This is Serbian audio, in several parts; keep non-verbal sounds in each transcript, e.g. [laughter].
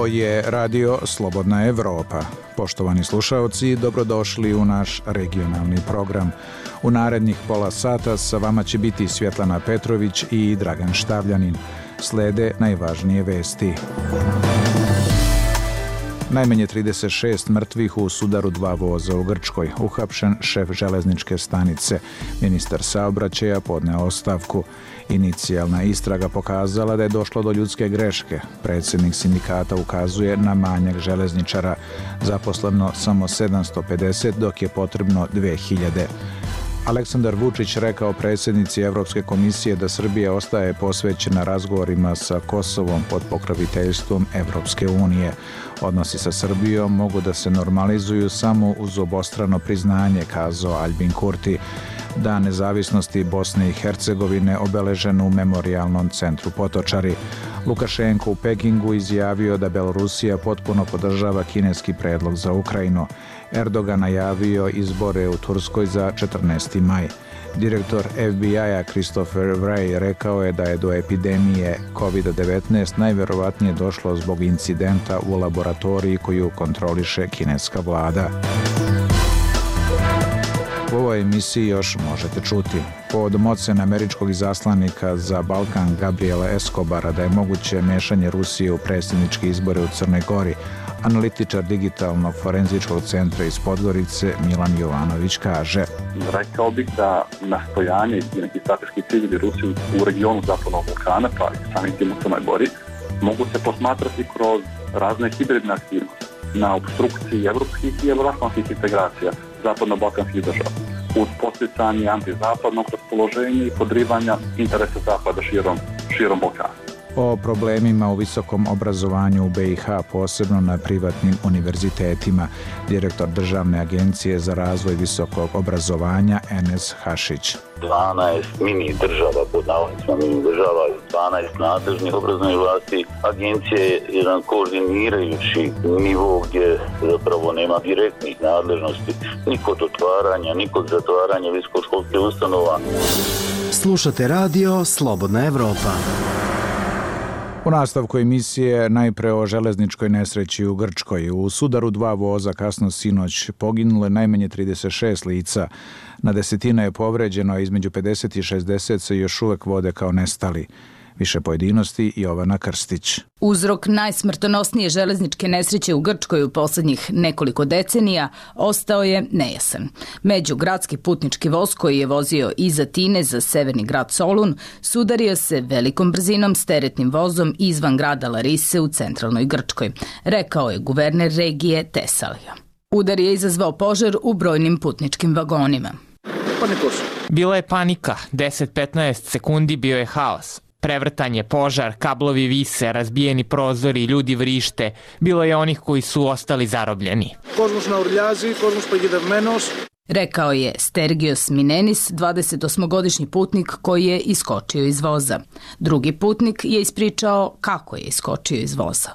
Ovo je radio Slobodna Evropa. Poštovani slušaoci, dobrodošli u naš regionalni program. U narednih pola sata sa vama će biti Svjetlana Petrović i Dragan Štavljanin. Slede najvažnije vesti. Najmanje 36 mrtvih u sudaru dva voza u Grčkoj. Uhapšen šef železničke stanice. Ministar saobraćaja podneo ostavku. Inicijalna istraga pokazala da je došlo do ljudske greške. Predsjednik sindikata ukazuje na manjak železničara. Zaposleno samo 750 dok je potrebno 2000. Aleksandar Vučić rekao predsjednici Evropske komisije da Srbija ostaje posvećena razgovorima sa Kosovom pod pokroviteljstvom Evropske unije. Odnosi sa Srbijom mogu da se normalizuju samo uz obostrano priznanje, kazao Albin Kurti. Dan nezavisnosti Bosne i Hercegovine obeležen u memorialnom centru Potočari. Lukašenko u Pekingu izjavio da Belorusija potpuno podržava kineski predlog za Ukrajinu. Erdogan najavio izbore u Turskoj za 14. maj. Direktor FBI-a Christopher Wray rekao je da je do epidemije COVID-19 najverovatnije došlo zbog incidenta u laboratoriji koju kontroliše kineska vlada. U ovoj emisiji još možete čuti. Povodom ocene američkog izaslanika za Balkan Gabriela Escobara da je moguće mešanje Rusije u predsjedničke izbore u Crnoj Gori, analitičar digitalnog forenzičkog centra iz Podgorice Milan Jovanović kaže. Rekao bih da nastojanje i neki strateški ciljevi Rusije u regionu Zapadnog Balkana, pa i samim tim u Crnoj Gori, mogu se posmatrati kroz razne hibridne aktivnosti na obstrukciji evropskih i evroatlantskih integracija zapadno-balkanskih država uz posticanje antizapadnog raspoloženja i podrivanja interesa Zapada širom, širom Balkana o problemima u visokom obrazovanju u BiH, posebno na privatnim univerzitetima, direktor Državne agencije za razvoj visokog obrazovanja Enes Hašić. 12 mini država, pod navodnicima mini država, 12 nadležnih obrazovnih vlasti. Agencija je jedan koordinirajući nivo gdje zapravo nema direktnih nadležnosti ni kod otvaranja, ni kod zatvaranja visokoškolske ustanova. Slušate radio Slobodna Evropa. U nastavku emisije najpre o železničkoj nesreći u Grčkoj. U sudaru dva voza kasno sinoć poginule najmanje 36 lica. Na desetina je povređeno, a između 50 i 60 se još uvek vode kao nestali. Više pojedinosti Jovana Krstić. Uzrok najsmrtonosnije železničke nesreće u Grčkoj u poslednjih nekoliko decenija ostao je nejasan. Međugradski putnički voz koji je vozio iz Atine za severni grad Solun sudario se velikom brzinom s teretnim vozom izvan grada Larise u centralnoj Grčkoj, rekao je guverner regije Tesalija. Udar je izazvao požar u brojnim putničkim vagonima. Bila je panika, 10-15 sekundi bio je haos. Prevrtanje, požar, kablovi vise, razbijeni prozori, ljudi vrište. Bilo je onih koji su ostali zarobljeni. Kozmos na urljazi, kozmos pagidevmenos. Rekao je Stergios Minenis, 28-godišnji putnik koji je iskočio iz voza. Drugi putnik je ispričao kako je iskočio iz voza.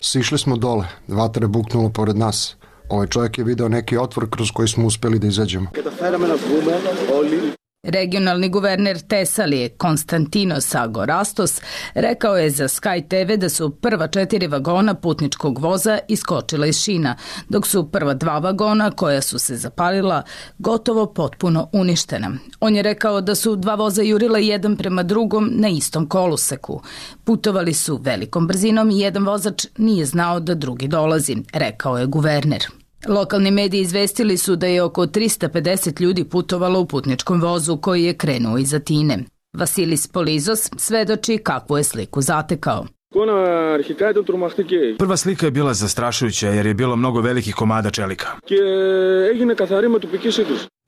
Sišli smo dole, vatra je buknulo pored nas. Ovaj čovjek je video neki otvor kroz koji smo uspeli da izađemo. Regionalni guverner Tesalije Konstantinos Agorastos rekao je za Sky TV da su prva četiri vagona putničkog voza iskočila iz šina, dok su prva dva vagona koja su se zapalila gotovo potpuno uništena. On je rekao da su dva voza jurila jedan prema drugom na istom koluseku. Putovali su velikom brzinom i jedan vozač nije znao da drugi dolazi, rekao je guverner. Lokalni mediji izvestili su da je oko 350 ljudi putovalo u putničkom vozu koji je krenuo iz Atine. Vasilis Polizos svedoči kakvu je sliku zatekao. Prva slika je bila zastrašujuća jer je bilo mnogo velikih komada čelika.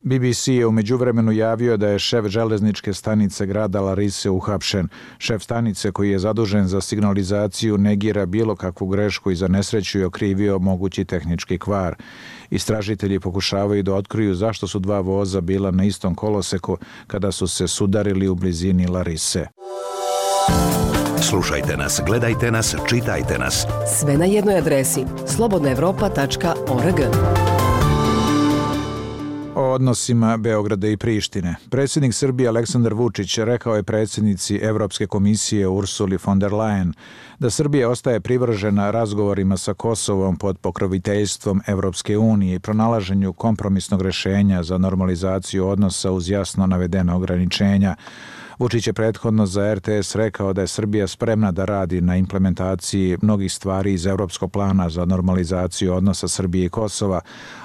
BBC je umeđu vremenu javio da je šef železničke stanice grada Larise uhapšen. Šef stanice koji je zadužen za signalizaciju negira bilo kakvu grešku i za nesreću je okrivio mogući tehnički kvar. Istražitelji pokušavaju da otkriju zašto su dva voza bila na istom koloseku kada su se sudarili u blizini Larise. Slušajte nas, gledajte nas, čitajte nas. Sve na jednoj adresi slobodnaevropa.org. o odnosima Beograda i Prištine. Predsjednik Srbije Aleksandar Vučić rekao je predsjednici Evropske komisije Ursuli von der Leyen da Srbija ostaje privržena razgovorima sa Kosovom pod pokroviteljstvom Evropske unije i pronalaženju kompromisnog rešenja za normalizaciju odnosa uz jasno navedena ograničenja, Vučić je prethodno za RTS rekao da je Srbija spremna da radi na implementaciji mnogih stvari iz evropskog plana za normalizaciju odnosa Srbije i Kosova,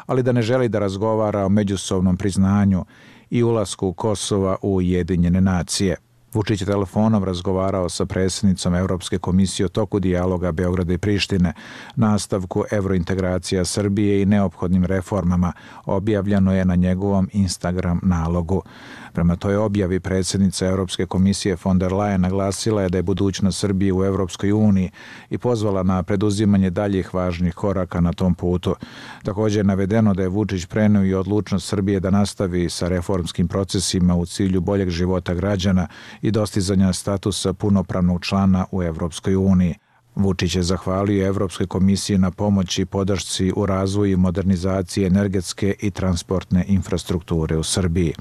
ali da ne želi da razgovara o međusobnom priznanju i ulasku Kosova u Ujedinjene nacije. Vučić je telefonom razgovarao sa predsjednicom Evropske komisije o toku dijaloga Beograda i Prištine, nastavku evrointegracija Srbije i neophodnim reformama, objavljeno je na njegovom Instagram nalogu. Prema toj objavi predsjednica Europske komisije von der Leyen naglasila je da je budućnost Srbije u Europskoj uniji i pozvala na preduzimanje daljih važnih koraka na tom putu. Također je navedeno da je Vučić preneo i odlučnost Srbije da nastavi sa reformskim procesima u cilju boljeg života građana i dostizanja statusa punopravnog člana u Evropskoj uniji. Vučić je zahvalio Evropskoj komisiji na pomoći i podršci u razvoju i modernizaciji energetske i transportne infrastrukture u Srbiji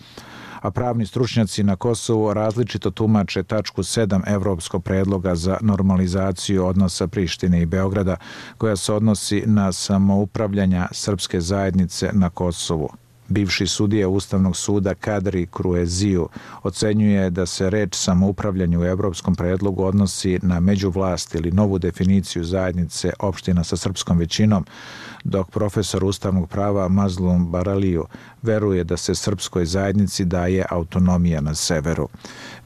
a pravni stručnjaci na Kosovu različito tumače tačku 7 evropskog predloga za normalizaciju odnosa Prištine i Beograda, koja se odnosi na samoupravljanja srpske zajednice na Kosovu. Bivši sudija Ustavnog suda Kadri Krueziju ocenjuje da se reč samoupravljanje u evropskom predlogu odnosi na međuvlast ili novu definiciju zajednice opština sa srpskom većinom, dok profesor ustavnog prava Mazlum Baraliju veruje da se srpskoj zajednici daje autonomija na severu.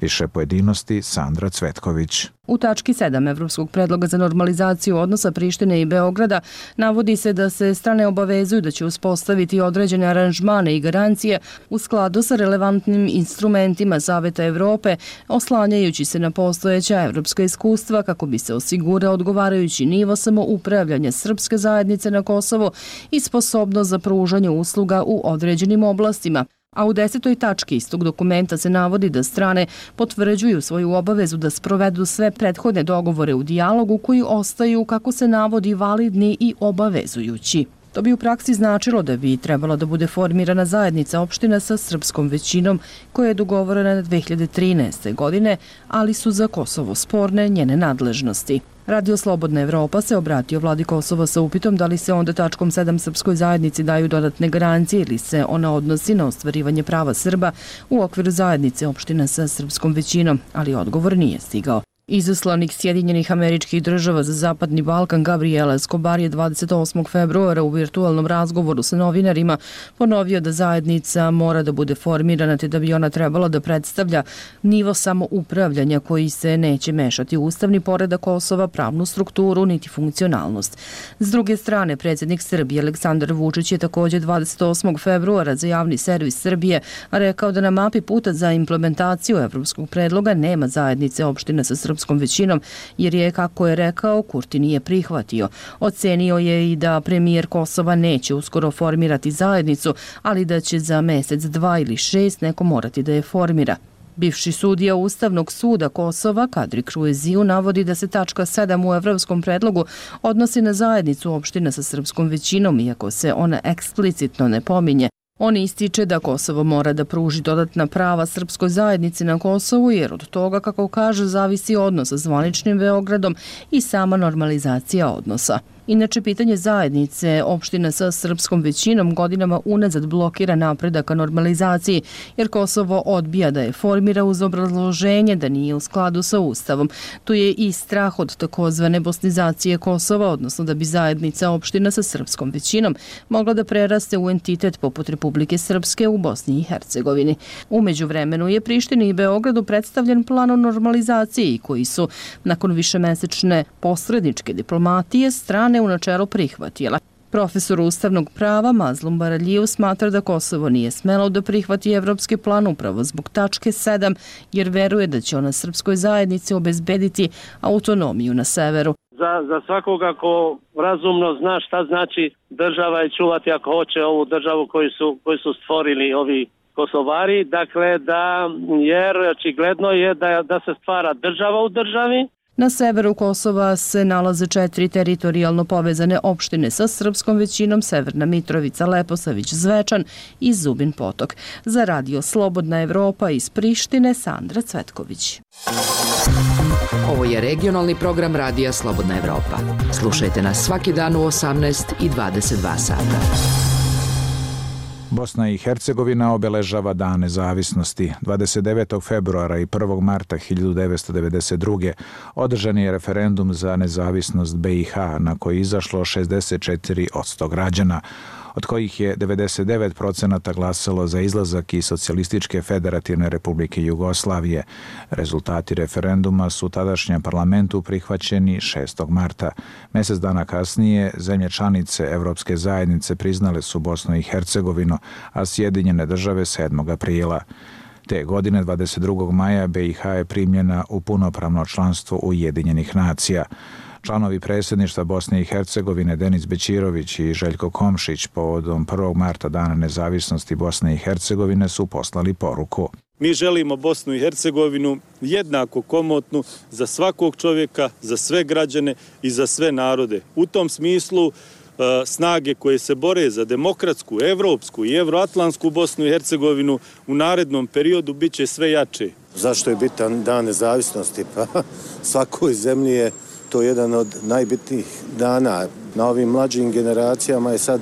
Više pojedinosti Sandra Cvetković. U tački 7 Evropskog predloga za normalizaciju odnosa Prištine i Beograda navodi se da se strane obavezuju da će uspostaviti određene aranžmane i garancije u skladu sa relevantnim instrumentima Saveta Evrope, oslanjajući se na postojeća evropska iskustva kako bi se osigurao odgovarajući nivo samoupravljanja srpske zajednice na Kosovo i sposobnost za pružanje usluga u određenim oblastima, A u desetoj tački istog dokumenta se navodi da strane potvrđuju svoju obavezu da sprovedu sve prethodne dogovore u dijalogu koji ostaju, kako se navodi, validni i obavezujući. To bi u praksi značilo da bi trebala da bude formirana zajednica opština sa srpskom većinom koja je dogovorena 2013. godine, ali su za Kosovo sporne njene nadležnosti. Radio Slobodna Evropa se obratio vladi Kosova sa upitom da li se onda tačkom 7 srpskoj zajednici daju dodatne garancije ili se ona odnosi na ostvarivanje prava Srba u okviru zajednice opština sa srpskom većinom, ali odgovor nije stigao. Izaslanik Sjedinjenih američkih država za Zapadni Balkan Gabriela Escobar je 28. februara u virtualnom razgovoru sa novinarima ponovio da zajednica mora da bude formirana te da bi ona trebala da predstavlja nivo samoupravljanja koji se neće mešati u ustavni poredak Kosova, pravnu strukturu niti funkcionalnost. S druge strane, predsjednik Srbije Aleksandar Vučić je takođe 28. februara za javni servis Srbije rekao da na mapi puta za implementaciju evropskog predloga nema zajednice opštine sa srpskom srpskom većinom, jer je, kako je rekao, Kurti nije prihvatio. Ocenio je i da premijer Kosova neće uskoro formirati zajednicu, ali da će za mesec, dva ili šest neko morati da je formira. Bivši sudija Ustavnog suda Kosova, Kadri Krueziju, navodi da se tačka 7 u evropskom predlogu odnosi na zajednicu opština sa srpskom većinom, iako se ona eksplicitno ne pominje. On ističe da Kosovo mora da pruži dodatna prava srpskoj zajednici na Kosovu jer od toga, kako kaže, zavisi odnos sa zvaničnim Beogradom i sama normalizacija odnosa. Inače, pitanje zajednice opština sa srpskom većinom godinama unazad blokira napredak ka normalizaciji, jer Kosovo odbija da je formira uz obrazloženje da nije u skladu sa Ustavom. Tu je i strah od takozvane bosnizacije Kosova, odnosno da bi zajednica opština sa srpskom većinom mogla da preraste u entitet poput Republike Srpske u Bosni i Hercegovini. Umeđu vremenu je Prištini i Beogradu predstavljen plan o normalizaciji koji su, nakon višemesečne posredničke diplomatije, strane strane u načelu prihvatila. Profesor ustavnog prava Mazlum Baraljiv smatra da Kosovo nije smelo da prihvati evropski plan upravo zbog tačke 7, jer veruje da će ona srpskoj zajednici obezbediti autonomiju na severu. Za, za svakoga ko razumno zna šta znači država i čuvati ako hoće ovu državu koju su, koju su stvorili ovi Kosovari, dakle da, jer očigledno je da, da se stvara država u državi, Na severu Kosova se nalaze četiri teritorijalno povezane opštine sa srpskom većinom Severna Mitrovica, Leposavić, Zvečan i Zubin Potok. Za radio Slobodna Evropa iz Prištine Sandra Cvetković. Ovo je regionalni program radija Slobodna Evropa. Slušajte nas svaki dan u 18 i 22 sata. Bosna i Hercegovina obeležava Dan nezavisnosti. 29. februara i 1. marta 1992. održan je referendum za nezavisnost BiH na koji izašlo 64 od 100 građana od kojih je 99% glasalo za izlazak iz Socijalističke federativne republike Jugoslavije. Rezultati referenduma su tadašnjem parlamentu prihvaćeni 6. marta. Mesec dana kasnije zemlje članice Evropske zajednice priznale su Bosnu i Hercegovinu, a Sjedinjene države 7. aprila. Te godine 22. maja BiH je primljena u punopravno članstvo Ujedinjenih nacija. Članovi predsjedništva Bosne i Hercegovine Denis Bećirović i Željko Komšić povodom 1. marta Dana nezavisnosti Bosne i Hercegovine su poslali poruku. Mi želimo Bosnu i Hercegovinu jednako komotnu za svakog čovjeka, za sve građane i za sve narode. U tom smislu e, snage koje se bore za demokratsku, evropsku i evroatlansku Bosnu i Hercegovinu u narednom periodu bit će sve jače. Zašto je bitan dan nezavisnosti? Pa [laughs] svakoj zemlji je to jedan od najbitnijih dana. Na ovim mlađim generacijama je sad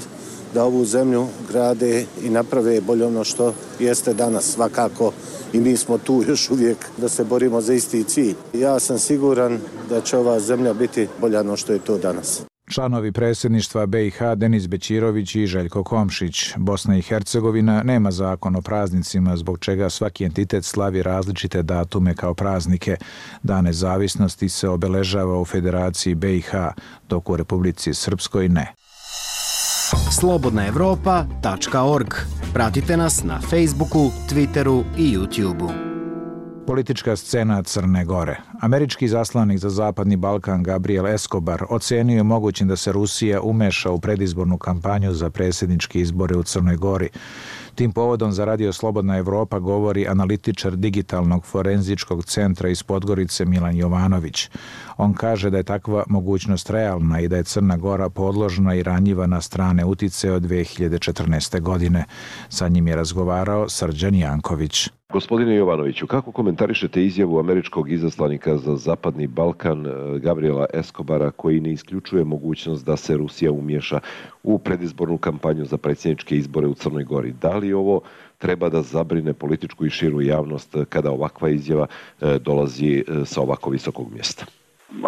da ovu zemlju grade i naprave bolje ono što jeste danas svakako i mi smo tu još uvijek da se borimo za isti cilj. Ja sam siguran da će ova zemlja biti bolja ono što je to danas. Članovi predsjedništva BiH Denis Bećirović i Željko Komšić. Bosna i Hercegovina nema zakon o praznicima zbog čega svaki entitet slavi različite datume kao praznike. Dane zavisnosti se obeležava u Federaciji BiH, dok u Republici Srpskoj ne. Slobodna Evropa.org Pratite nas na Facebooku, Twitteru i YouTubeu. Politička scena Crne Gore. Američki zaslanik za Zapadni Balkan Gabriel Escobar ocenio je mogućim da se Rusija umeša u predizbornu kampanju za predsjedničke izbore u Crnoj Gori. Tim povodom za Radio Slobodna Evropa govori analitičar digitalnog forenzičkog centra iz Podgorice Milan Jovanović. On kaže da je takva mogućnost realna i da je Crna Gora podložna i ranjiva na strane utice od 2014. godine. Sa njim je razgovarao Srđan Janković. Gospodine Jovanoviću, kako komentarišete izjavu američkog izaslanika za Zapadni Balkan eh, Gabriela Escobara koji ne isključuje mogućnost da se Rusija umješa u predizbornu kampanju za predsjedničke izbore u Crnoj Gori? Da li ovo treba da zabrine političku i širu javnost kada ovakva izjava eh, dolazi eh, sa ovako visokog mjesta?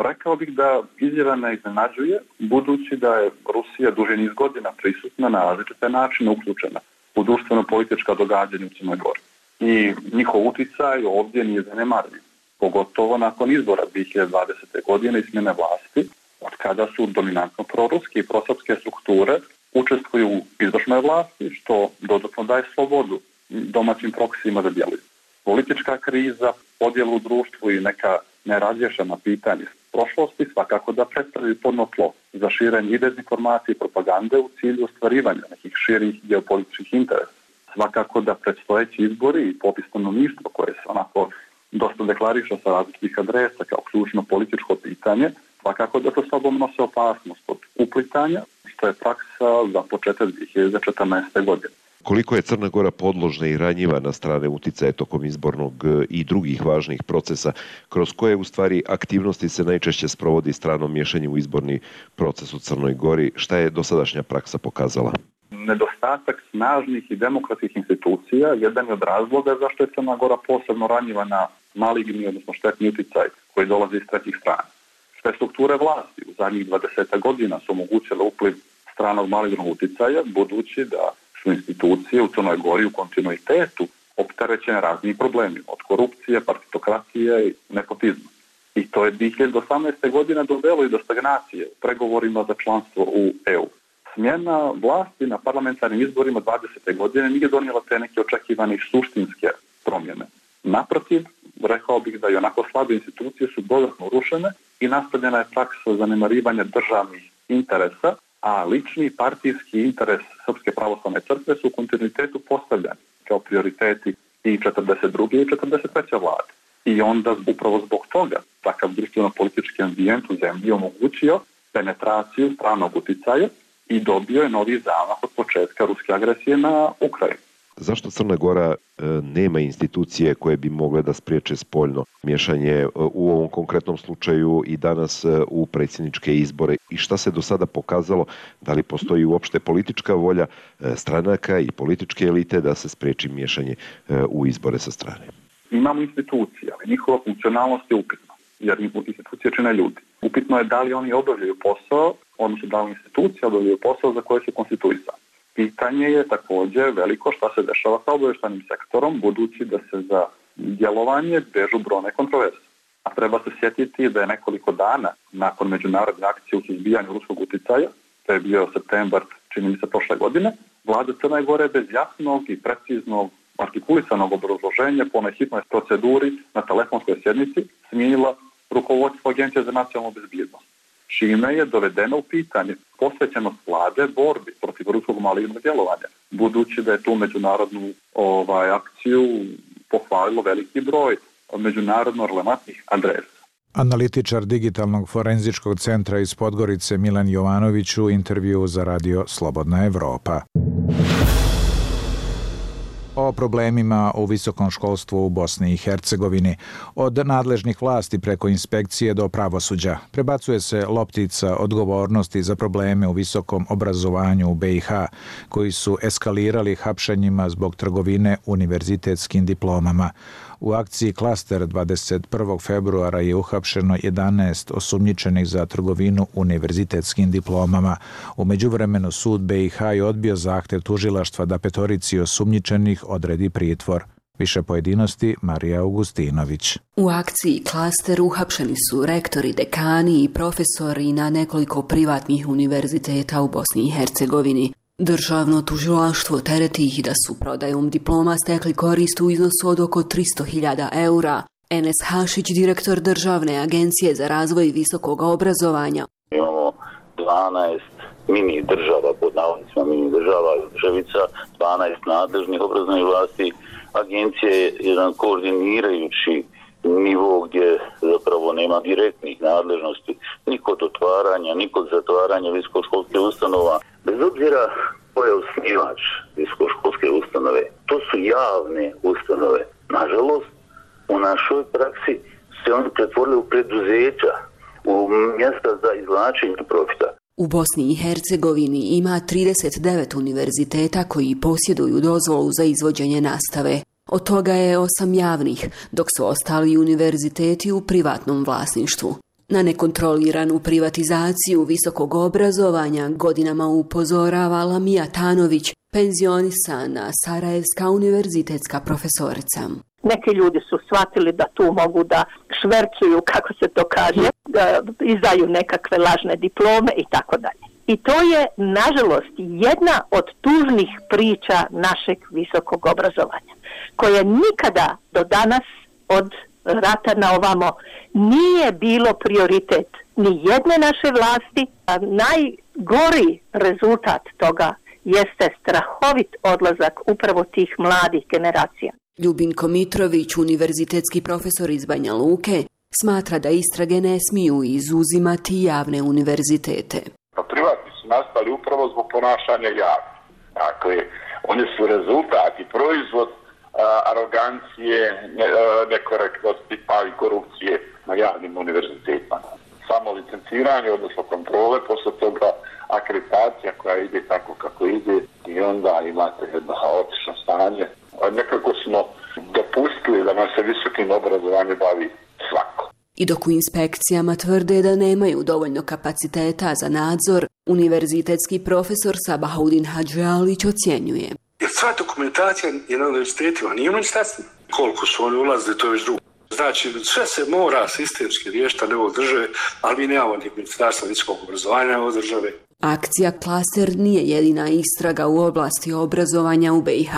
Rekao bih da izjava ne iznenađuje, budući da je Rusija duže niz godina prisutna na različite načine uključena u društveno-politička događanja u Crnoj Gori i njihov uticaj ovdje nije zanemarljiv. Pogotovo nakon izbora 2020. godine i smjene vlasti, od kada su dominantno proruske i prosopske strukture učestvuju u izvršnoj vlasti, što dodatno daje slobodu domaćim proksima da djeluju. Politička kriza, podjelu u društvu i neka nerazješena pitanja prošlosti svakako da predstavljaju podno tlo za širenje i dezinformacije i propagande u cilju ostvarivanja nekih širih geopolitičkih interesa svakako da predstojeći izbori i popis stanovništva koje se onako dosta deklariša sa različitih adresa kao ključno političko pitanje, svakako da to sobom nose opasnost od uplitanja, što je praksa za početak 2014. godine. Koliko je Crna Gora podložna i ranjiva na strane uticaje tokom izbornog e, i drugih važnih procesa, kroz koje u stvari aktivnosti se najčešće sprovodi stranom miješanje u izborni proces u Crnoj Gori, šta je dosadašnja praksa pokazala? Nedostatak snažnih i demokratskih institucija jedan je od razloga zašto je Crna Gora posebno ranjiva na maligni, odnosno štetni uticaj koji dolazi iz trećih strana. Sve strukture vlasti u zadnjih 20 godina su omogućile upliv stranog malignog uticaja, budući da su institucije u Crnoj Gori u kontinuitetu opterećene raznim problemima, od korupcije, partitokratije i nepotizma. I to je 2018. godina dovelo i do stagnacije u pregovorima za članstvo u EU smjena vlasti na parlamentarnim izborima 20. godine nije donijela te neke očekivane suštinske promjene. Naprotiv, rekao bih da i onako slabe institucije su dodatno urušene i nastavljena je praksa zanemarivanja državnih interesa, a lični partijski interes Srpske pravoslavne crkve su u kontinuitetu postavljani kao prioriteti i 42. i 43. vlade. I onda upravo zbog toga takav društveno-politički ambijent u zemlji omogućio penetraciju stranog uticaja i dobio je novi zamah od početka ruske agresije na Ukrajinu. Zašto Crna Gora e, nema institucije koje bi mogle da spriječe spoljno miješanje e, u ovom konkretnom slučaju i danas e, u predsjedničke izbore i šta se do sada pokazalo, da li postoji uopšte politička volja stranaka i političke elite da se spriječi miješanje u izbore sa strane? Imamo institucije, ali njihova funkcionalnost je upitna, jer institucije čine ljudi. Upitno je da li oni obavljaju posao, odnosno da li institucije obavljaju posao za koje su konstituisani. Pitanje je takođe veliko šta se dešava sa obaveštanim sektorom, budući da se za djelovanje bežu brone kontroverze. A treba se sjetiti da je nekoliko dana nakon međunarodne akcije u suzbijanju ruskog uticaja, to je bio septembar, čini mi se prošle godine, vlada Crne Gore bez jasnog i preciznog artikulisanog obrazloženja po hitnoj proceduri na telefonskoj sjednici smijenila rukovodstvo Agencije za nacionalnu bezbjednost čime je dovedeno u pitanje posvećenost vlade borbi protiv ruskog malignog djelovanja, budući da je tu međunarodnu ovaj, akciju pohvalilo veliki broj međunarodno relevantnih adresa. Analitičar digitalnog forenzičkog centra iz Podgorice Milan Jovanović u intervju za radio Slobodna Evropa o problemima u visokom školstvu u Bosni i Hercegovini. Od nadležnih vlasti preko inspekcije do pravosuđa prebacuje se loptica odgovornosti za probleme u visokom obrazovanju u BiH, koji su eskalirali hapšenjima zbog trgovine univerzitetskim diplomama. U akciji Klaster 21. februara je uhapšeno 11 osumnjičenih za trgovinu univerzitetskim diplomama. U međuvremenu sud BiH je odbio zahtev tužilaštva da petorici osumnjičenih odredi pritvor. Više pojedinosti Marija Augustinović. U akciji Klaster uhapšeni su rektori, dekani i profesori na nekoliko privatnih univerziteta u Bosni i Hercegovini. Državno tužilaštvo tereti ih da su prodajom diploma stekli korist u iznosu od oko 300.000 eura. Enes Hašić, direktor Državne agencije za razvoj visokog obrazovanja. Imamo 12 mini država, pod navodnicima mini država, državica, 12 nadležnih obrazovnih vlasti. Agencija je jedan koordinirajući nivo gdje zapravo nema direktnih nadležnosti ni kod otvaranja, ni kod zatvaranja visokoškolske ustanova. Bez obzira ko je osnivač visokoškolske ustanove, to su javne ustanove. Nažalost, u našoj praksi se oni pretvorili u preduzeća, u mjesta za izvlačenje profita. U Bosni i Hercegovini ima 39 univerziteta koji posjeduju dozvolu za izvođenje nastave. Od toga je osam javnih, dok su ostali univerziteti u privatnom vlasništvu. Na nekontroliranu privatizaciju visokog obrazovanja godinama upozorava Lamija Tanović, penzionisana Sarajevska univerzitetska profesorica. Neki ljudi su shvatili da tu mogu da švercuju, kako se to kaže, da izdaju nekakve lažne diplome i tako dalje. I to je, nažalost, jedna od tužnih priča našeg visokog obrazovanja, koja nikada do danas od rata na ovamo nije bilo prioritet ni jedne naše vlasti, a najgori rezultat toga jeste strahovit odlazak upravo tih mladih generacija. Ljubinko Mitrović, univerzitetski profesor iz Banja Luke, smatra da istrage ne smiju izuzimati javne univerzitete. Pa privatni su nastali upravo zbog ponašanja javnih. Dakle, oni su rezultat i proizvod arogancije, nekorektnosti pa i korupcije na javnim univerzitetima. Samo licenciranje, odnosno kontrole, posle toga akreditacija koja ide tako kako ide i onda imate jedno haotično stanje. Nekako smo dopustili da nam se visokim obrazovanjem bavi svako. I dok u inspekcijama tvrde da nemaju dovoljno kapaciteta za nadzor, univerzitetski profesor Sabahaudin Hadžalić ocjenjuje. Sva dokumentacija je na univerzitetima, nije u ministarstvima. Koliko su oni ulazili, to je već drugo. Znači, sve se mora sistemski riješiti na države, ali mi nemamo ni ministarstva visokog obrazovanja ove države. Akcija Klaster nije jedina istraga u oblasti obrazovanja u BiH.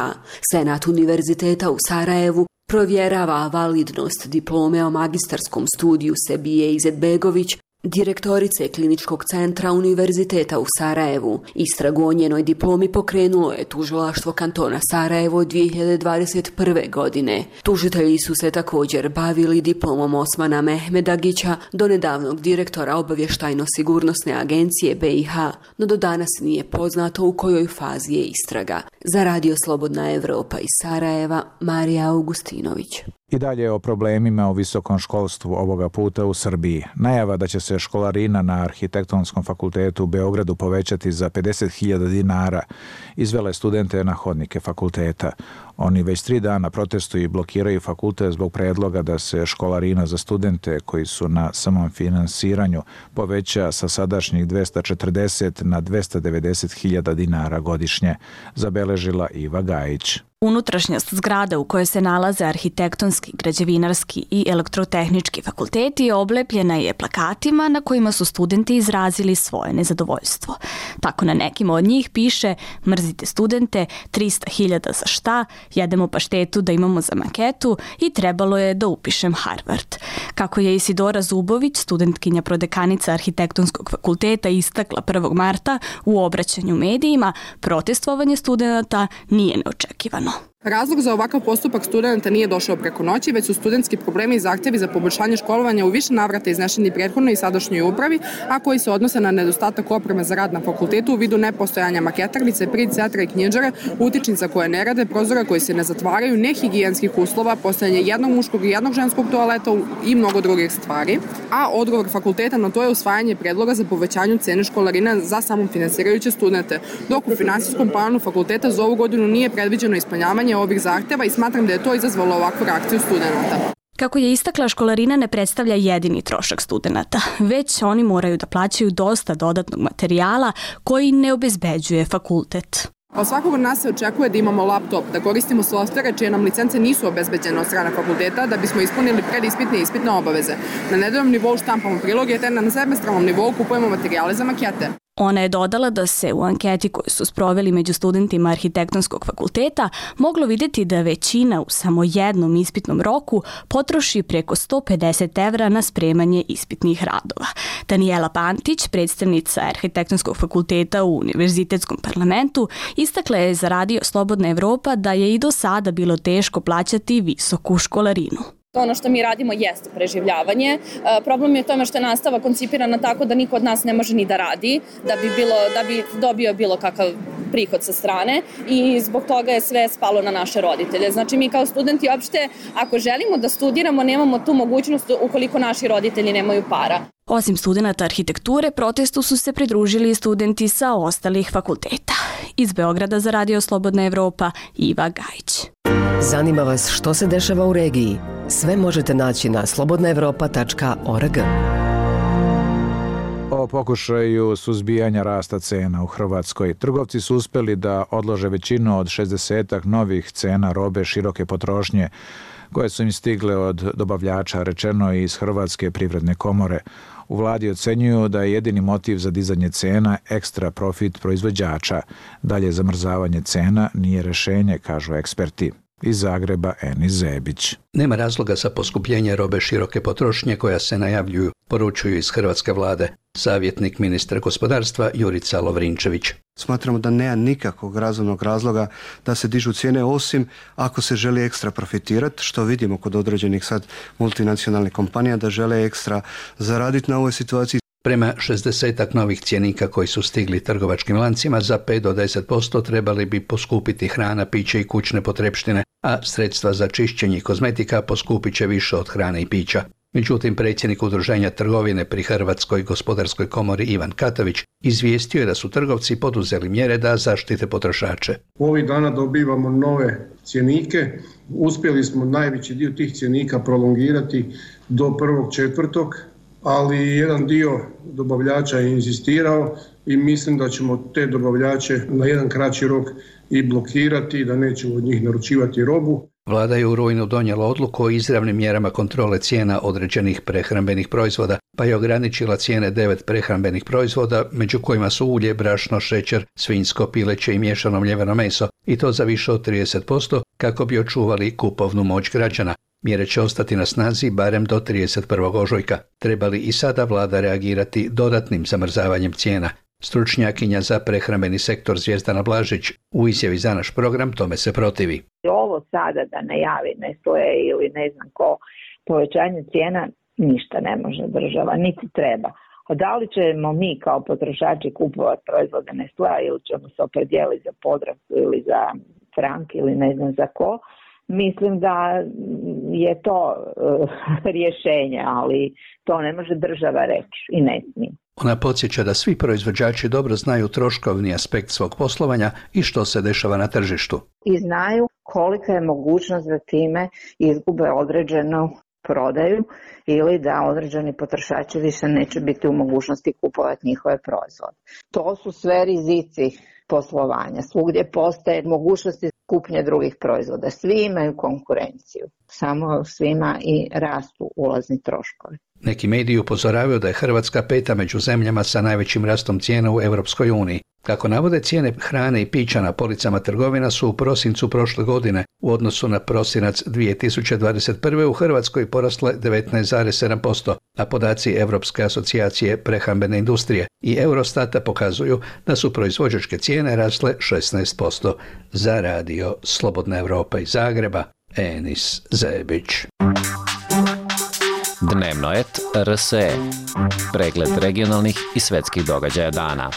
Senat Univerziteta u Sarajevu provjerava validnost diplome o magistarskom studiju Sebije Izetbegović direktorice Kliničkog centra Univerziteta u Sarajevu. Istragu o njenoj diplomi pokrenulo je tužilaštvo kantona Sarajevo 2021. godine. Tužitelji su se također bavili diplomom Osmana Mehmedagića, donedavnog direktora obavještajno-sigurnosne agencije BiH, no do danas nije poznato u kojoj fazi je istraga. Za Radio Slobodna Evropa iz Sarajeva, Marija Augustinović. I dalje o problemima u visokom školstvu ovoga puta u Srbiji. Najava da će se školarina na Arhitektonskom fakultetu u Beogradu povećati za 50.000 dinara izvele studente na hodnike fakulteta. Oni već tri dana protestuju i blokiraju fakultet zbog predloga da se školarina za studente koji su na samom finansiranju poveća sa sadašnjih 240 na 290.000 dinara godišnje, zabeležila Iva Gajić. Unutrašnjost zgrada u kojoj se nalaze arhitektonski, građevinarski i elektrotehnički fakulteti oblepljena je plakatima na kojima su studenti izrazili svoje nezadovoljstvo. Tako na nekim od njih piše mrzite studente, 300.000 za šta, jedemo paštetu da imamo za maketu i trebalo je da upišem Harvard. Kako je Isidora Zubović, studentkinja prodekanica arhitektonskog fakulteta, istakla 1. marta u obraćanju medijima, protestovanje studenta nije neočekivano. all. Razlog za ovakav postupak studenta nije došao preko noći, već su studentski problemi i zahtjevi za poboljšanje školovanja u više navrata iznešeni prethodnoj i sadašnjoj upravi, a koji se odnose na nedostatak opreme za rad na fakultetu u vidu nepostojanja maketarnice, prid cetra i knjiđare, utičnica koje ne rade, prozora koji se ne zatvaraju, nehigijenskih uslova, postojanje jednog muškog i jednog ženskog toaleta i mnogo drugih stvari. A odgovor fakulteta na to je usvajanje predloga za povećanju cene školarina za samofinansirajuće studente, dok u finansijskom planu fakulteta za ovu godinu nije predviđeno ispunjavanje ovih zahteva i smatram da je to izazvalo ovakvu reakciju studenta. Kako je istakla, školarina ne predstavlja jedini trošak studenta, već oni moraju da plaćaju dosta dodatnog materijala koji ne obezbeđuje fakultet. Od svakog od nas se očekuje da imamo laptop, da koristimo softvere čije nam licence nisu obezbeđene od strane fakulteta da bismo ispunili predispitne i ispitne obaveze. Na nedeljom nivou štampamo priloge te na semestralnom nivou kupujemo materijale za makete. Ona je dodala da se u anketi koju su sproveli među studentima arhitektonskog fakulteta moglo videti da većina u samo jednom ispitnom roku potroši preko 150 evra na spremanje ispitnih radova. Daniela Pantić, predstavnica arhitektonskog fakulteta u Univerzitetskom parlamentu, istakla je za radio Slobodna Evropa da je i do sada bilo teško plaćati visoku školarinu. Ono što mi radimo jeste preživljavanje. E, problem je u tome što je nastava koncipirana tako da niko od nas ne može ni da radi, da bi, bilo, da bi dobio bilo kakav prihod sa strane i zbog toga je sve spalo na naše roditelje. Znači mi kao studenti uopšte, ako želimo da studiramo, nemamo tu mogućnost ukoliko naši roditelji nemaju para. Osim studenta arhitekture, protestu su se pridružili i studenti sa ostalih fakulteta. Iz Beograda za Radio Slobodna Evropa, Iva Gajić. Zanima vas što se dešava u regiji? Sve možete naći na slobodnaevropa.org. O pokušaju suzbijanja rasta cena u Hrvatskoj. Trgovci su uspeli da odlože većinu od 60 novih cena robe široke potrošnje koje su im stigle od dobavljača, rečeno iz Hrvatske privredne komore. U vladi ocenjuju da je jedini motiv za dizanje cena ekstra profit proizvođača. Dalje zamrzavanje cena nije rešenje, kažu eksperti. Iz Zagreba Eni Zebić. Nema razloga za poskupljenje robe široke potrošnje koja se najavljuju, poručuju iz Hrvatske vlade. Savjetnik ministra gospodarstva Jurica Lovrinčević. Smatramo da nema nikakvog razumnog razloga da se dižu cijene osim ako se želi ekstra profitirati, što vidimo kod određenih sad multinacionalnih kompanija da žele ekstra zaraditi na ovoj situaciji. Prema 60 novih cjenika koji su stigli trgovačkim lancima za 5 do 10% trebali bi poskupiti hrana, piće i kućne potrepštine, a sredstva za čišćenje i kozmetika poskupit će više od hrane i pića. Međutim, predsjednik udruženja trgovine pri Hrvatskoj gospodarskoj komori Ivan Katović izvijestio je da su trgovci poduzeli mjere da zaštite potrošače. U ovih dana dobivamo nove cjenike. Uspjeli smo najveći dio tih cjenika prolongirati do prvog četvrtog, ali jedan dio dobavljača je inzistirao i mislim da ćemo te dobavljače na jedan kraći rok i blokirati da nećemo od njih naručivati robu. Vlada je u rujnu donijela odluku o izravnim mjerama kontrole cijena određenih prehrambenih proizvoda, pa je ograničila cijene devet prehrambenih proizvoda, među kojima su ulje, brašno, šećer, svinjsko, pileće i miješano mljeveno meso, i to za više od 30%, kako bi očuvali kupovnu moć građana. Mjere će ostati na snazi barem do 31. ožujka. Treba li i sada vlada reagirati dodatnim zamrzavanjem cijena? Stručnjakinja za prehrambeni sektor Zvijezdana Blažić u izjavi za naš program tome se protivi. Ovo sada da najavi Nestle ili ne znam ko povećanje cijena ništa ne može država, niti treba. A da li ćemo mi kao potrošači kupovati proizvode Nestlea ili ćemo se opredijeliti za Podravku ili za Frank ili ne znam za ko, mislim da je to uh, [laughs] rješenje, ali to ne može država reći i ne smije. Ona podsjeća da svi proizvođači dobro znaju troškovni aspekt svog poslovanja i što se dešava na tržištu. I znaju kolika je mogućnost da time izgube određenu prodaju ili da određeni potrošači više neće biti u mogućnosti kupovati njihove proizvode. To su sve rizici poslovanja. Svugdje postaje mogućnosti kupnje drugih proizvoda. Svi imaju konkurenciju, samo svima i rastu ulazni troškovi. Neki mediji upozoravaju da je Hrvatska peta među zemljama sa najvećim rastom cijena u Europskoj uniji. Kako navode cijene hrane i pića na policama trgovina su u prosincu prošle godine u odnosu na prosinac 2021. u Hrvatskoj porasle 19,7%, a podaci Europske asocijacije prehambene industrije i Eurostata pokazuju da su proizvođačke cijene rasle 16%. Za radio Slobodna Europa iz Zagreba, Enis Zebić. Dnevno et RSE. Pregled regionalnih i svetskih događaja dana.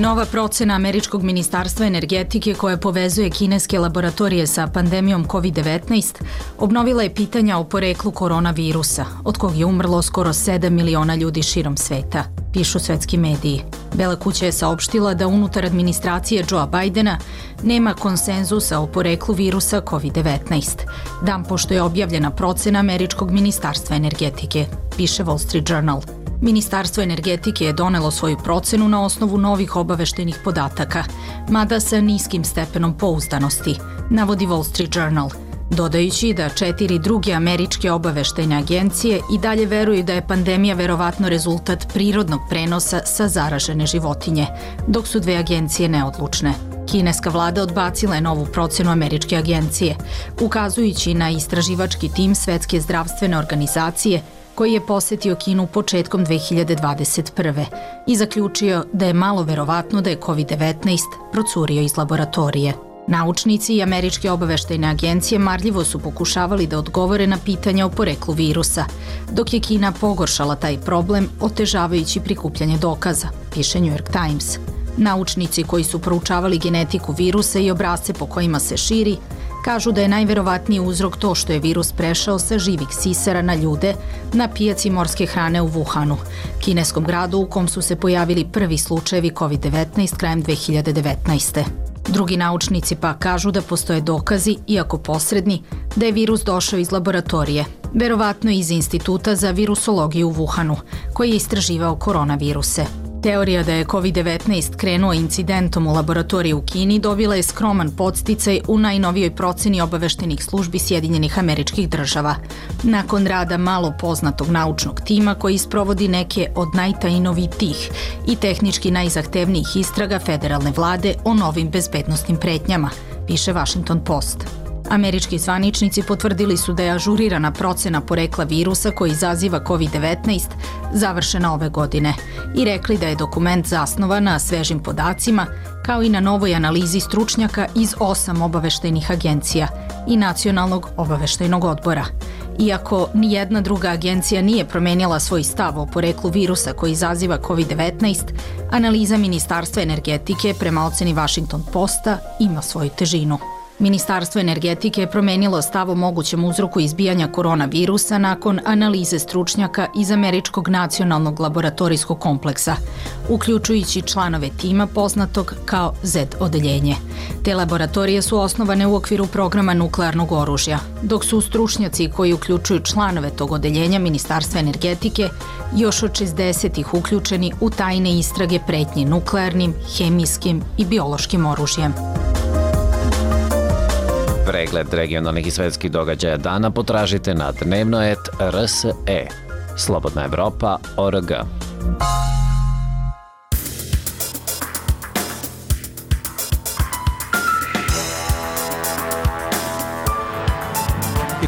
Nova procena Američkog ministarstva energetike koja povezuje kineske laboratorije sa pandemijom COVID-19 obnovila je pitanja o poreklu koronavirusa, od kog je umrlo skoro 7 miliona ljudi širom sveta, pišu svetski mediji. Bela kuća je saopštila da unutar administracije Joea Bidena nema konsenzusa o poreklu virusa COVID-19, dan pošto je objavljena procena Američkog ministarstva energetike, piše Wall Street Journal – Ministarstvo energetike je donelo svoju procenu na osnovu novih obaveštenih podataka, mada sa niskim stepenom pouzdanosti, navodi Wall Street Journal, dodajući da četiri druge američke obaveštajne agencije i dalje veruju da je pandemija verovatno rezultat prirodnog prenosa sa zaražene životinje, dok su dve agencije neodlučne. Kineska vlada odbacila je novu procenu američke agencije, ukazujući na istraživački tim Svetske zdravstvene organizacije koji je posetio Kinu početkom 2021. i zaključio da je malo verovatno da je COVID-19 procurio iz laboratorije. Naučnici i američke obaveštajne agencije marljivo su pokušavali da odgovore na pitanja o poreklu virusa, dok je Kina pogoršala taj problem otežavajući prikupljanje dokaza, piše New York Times. Naučnici koji su proučavali genetiku virusa i obrazce po kojima se širi, Kažu da je najverovatniji uzrok to što je virus prešao sa živih sisara na ljude na pijaci morske hrane u Wuhanu, kineskom gradu u kom su se pojavili prvi slučajevi COVID-19 krajem 2019. Drugi naučnici pa kažu da postoje dokazi, iako posredni, da je virus došao iz laboratorije, verovatno iz Instituta za virusologiju u Wuhanu, koji je istraživao koronaviruse. Teorija da je COVID-19 krenuo incidentom u laboratoriji u Kini dobila je skroman podsticaj u najnovijoj proceni obaveštenih službi Sjedinjenih američkih država. Nakon rada malo poznatog naučnog tima koji isprovodi neke od najtajnovitih i tehnički najzahtevnijih istraga federalne vlade o novim bezbednostnim pretnjama, piše Washington Post. Američki zvaničnici potvrdili su da je ažurirana procena porekla virusa koji izaziva COVID-19 završena ove godine i rekli da je dokument zasnovan na svežim podacima kao i na novoj analizi stručnjaka iz osam obaveštajnih agencija i Nacionalnog obaveštajnog odbora. Iako ni jedna druga agencija nije promenila svoj stav o poreklu virusa koji izaziva COVID-19, analiza Ministarstva energetike prema oceni Washington Posta ima svoju težinu. Ministarstvo energetike je promenilo stav o mogućem uzroku izbijanja koronavirusa nakon analize stručnjaka iz Američkog nacionalnog laboratorijskog kompleksa, uključujući članove tima poznatog kao Z odeljenje. Te laboratorije su osnovane u okviru programa nuklearnog oružja, dok su stručnjaci koji uključuju članove tog odeljenja Ministarstva energetike još od 60-ih uključeni u tajne istrage pretnje nuklearnim, hemijskim i biološkim oružjem. Pregled regionalnih i svetskih događaja dana potražite na dnevnoet.rse. Slobodna Evropa.org.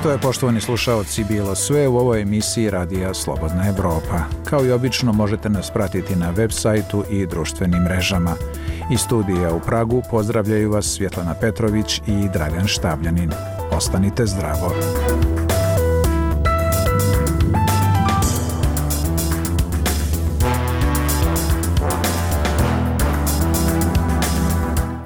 to je, poštovani slušaoci, bilo sve u ovoj emisiji Radija Slobodna Evropa. Kao i obično možete nas pratiti na web sajtu i društvenim mrežama. Iz studija u Pragu pozdravljaju vas Svjetlana Petrović i Dragan Štavljanin. Ostanite zdravo.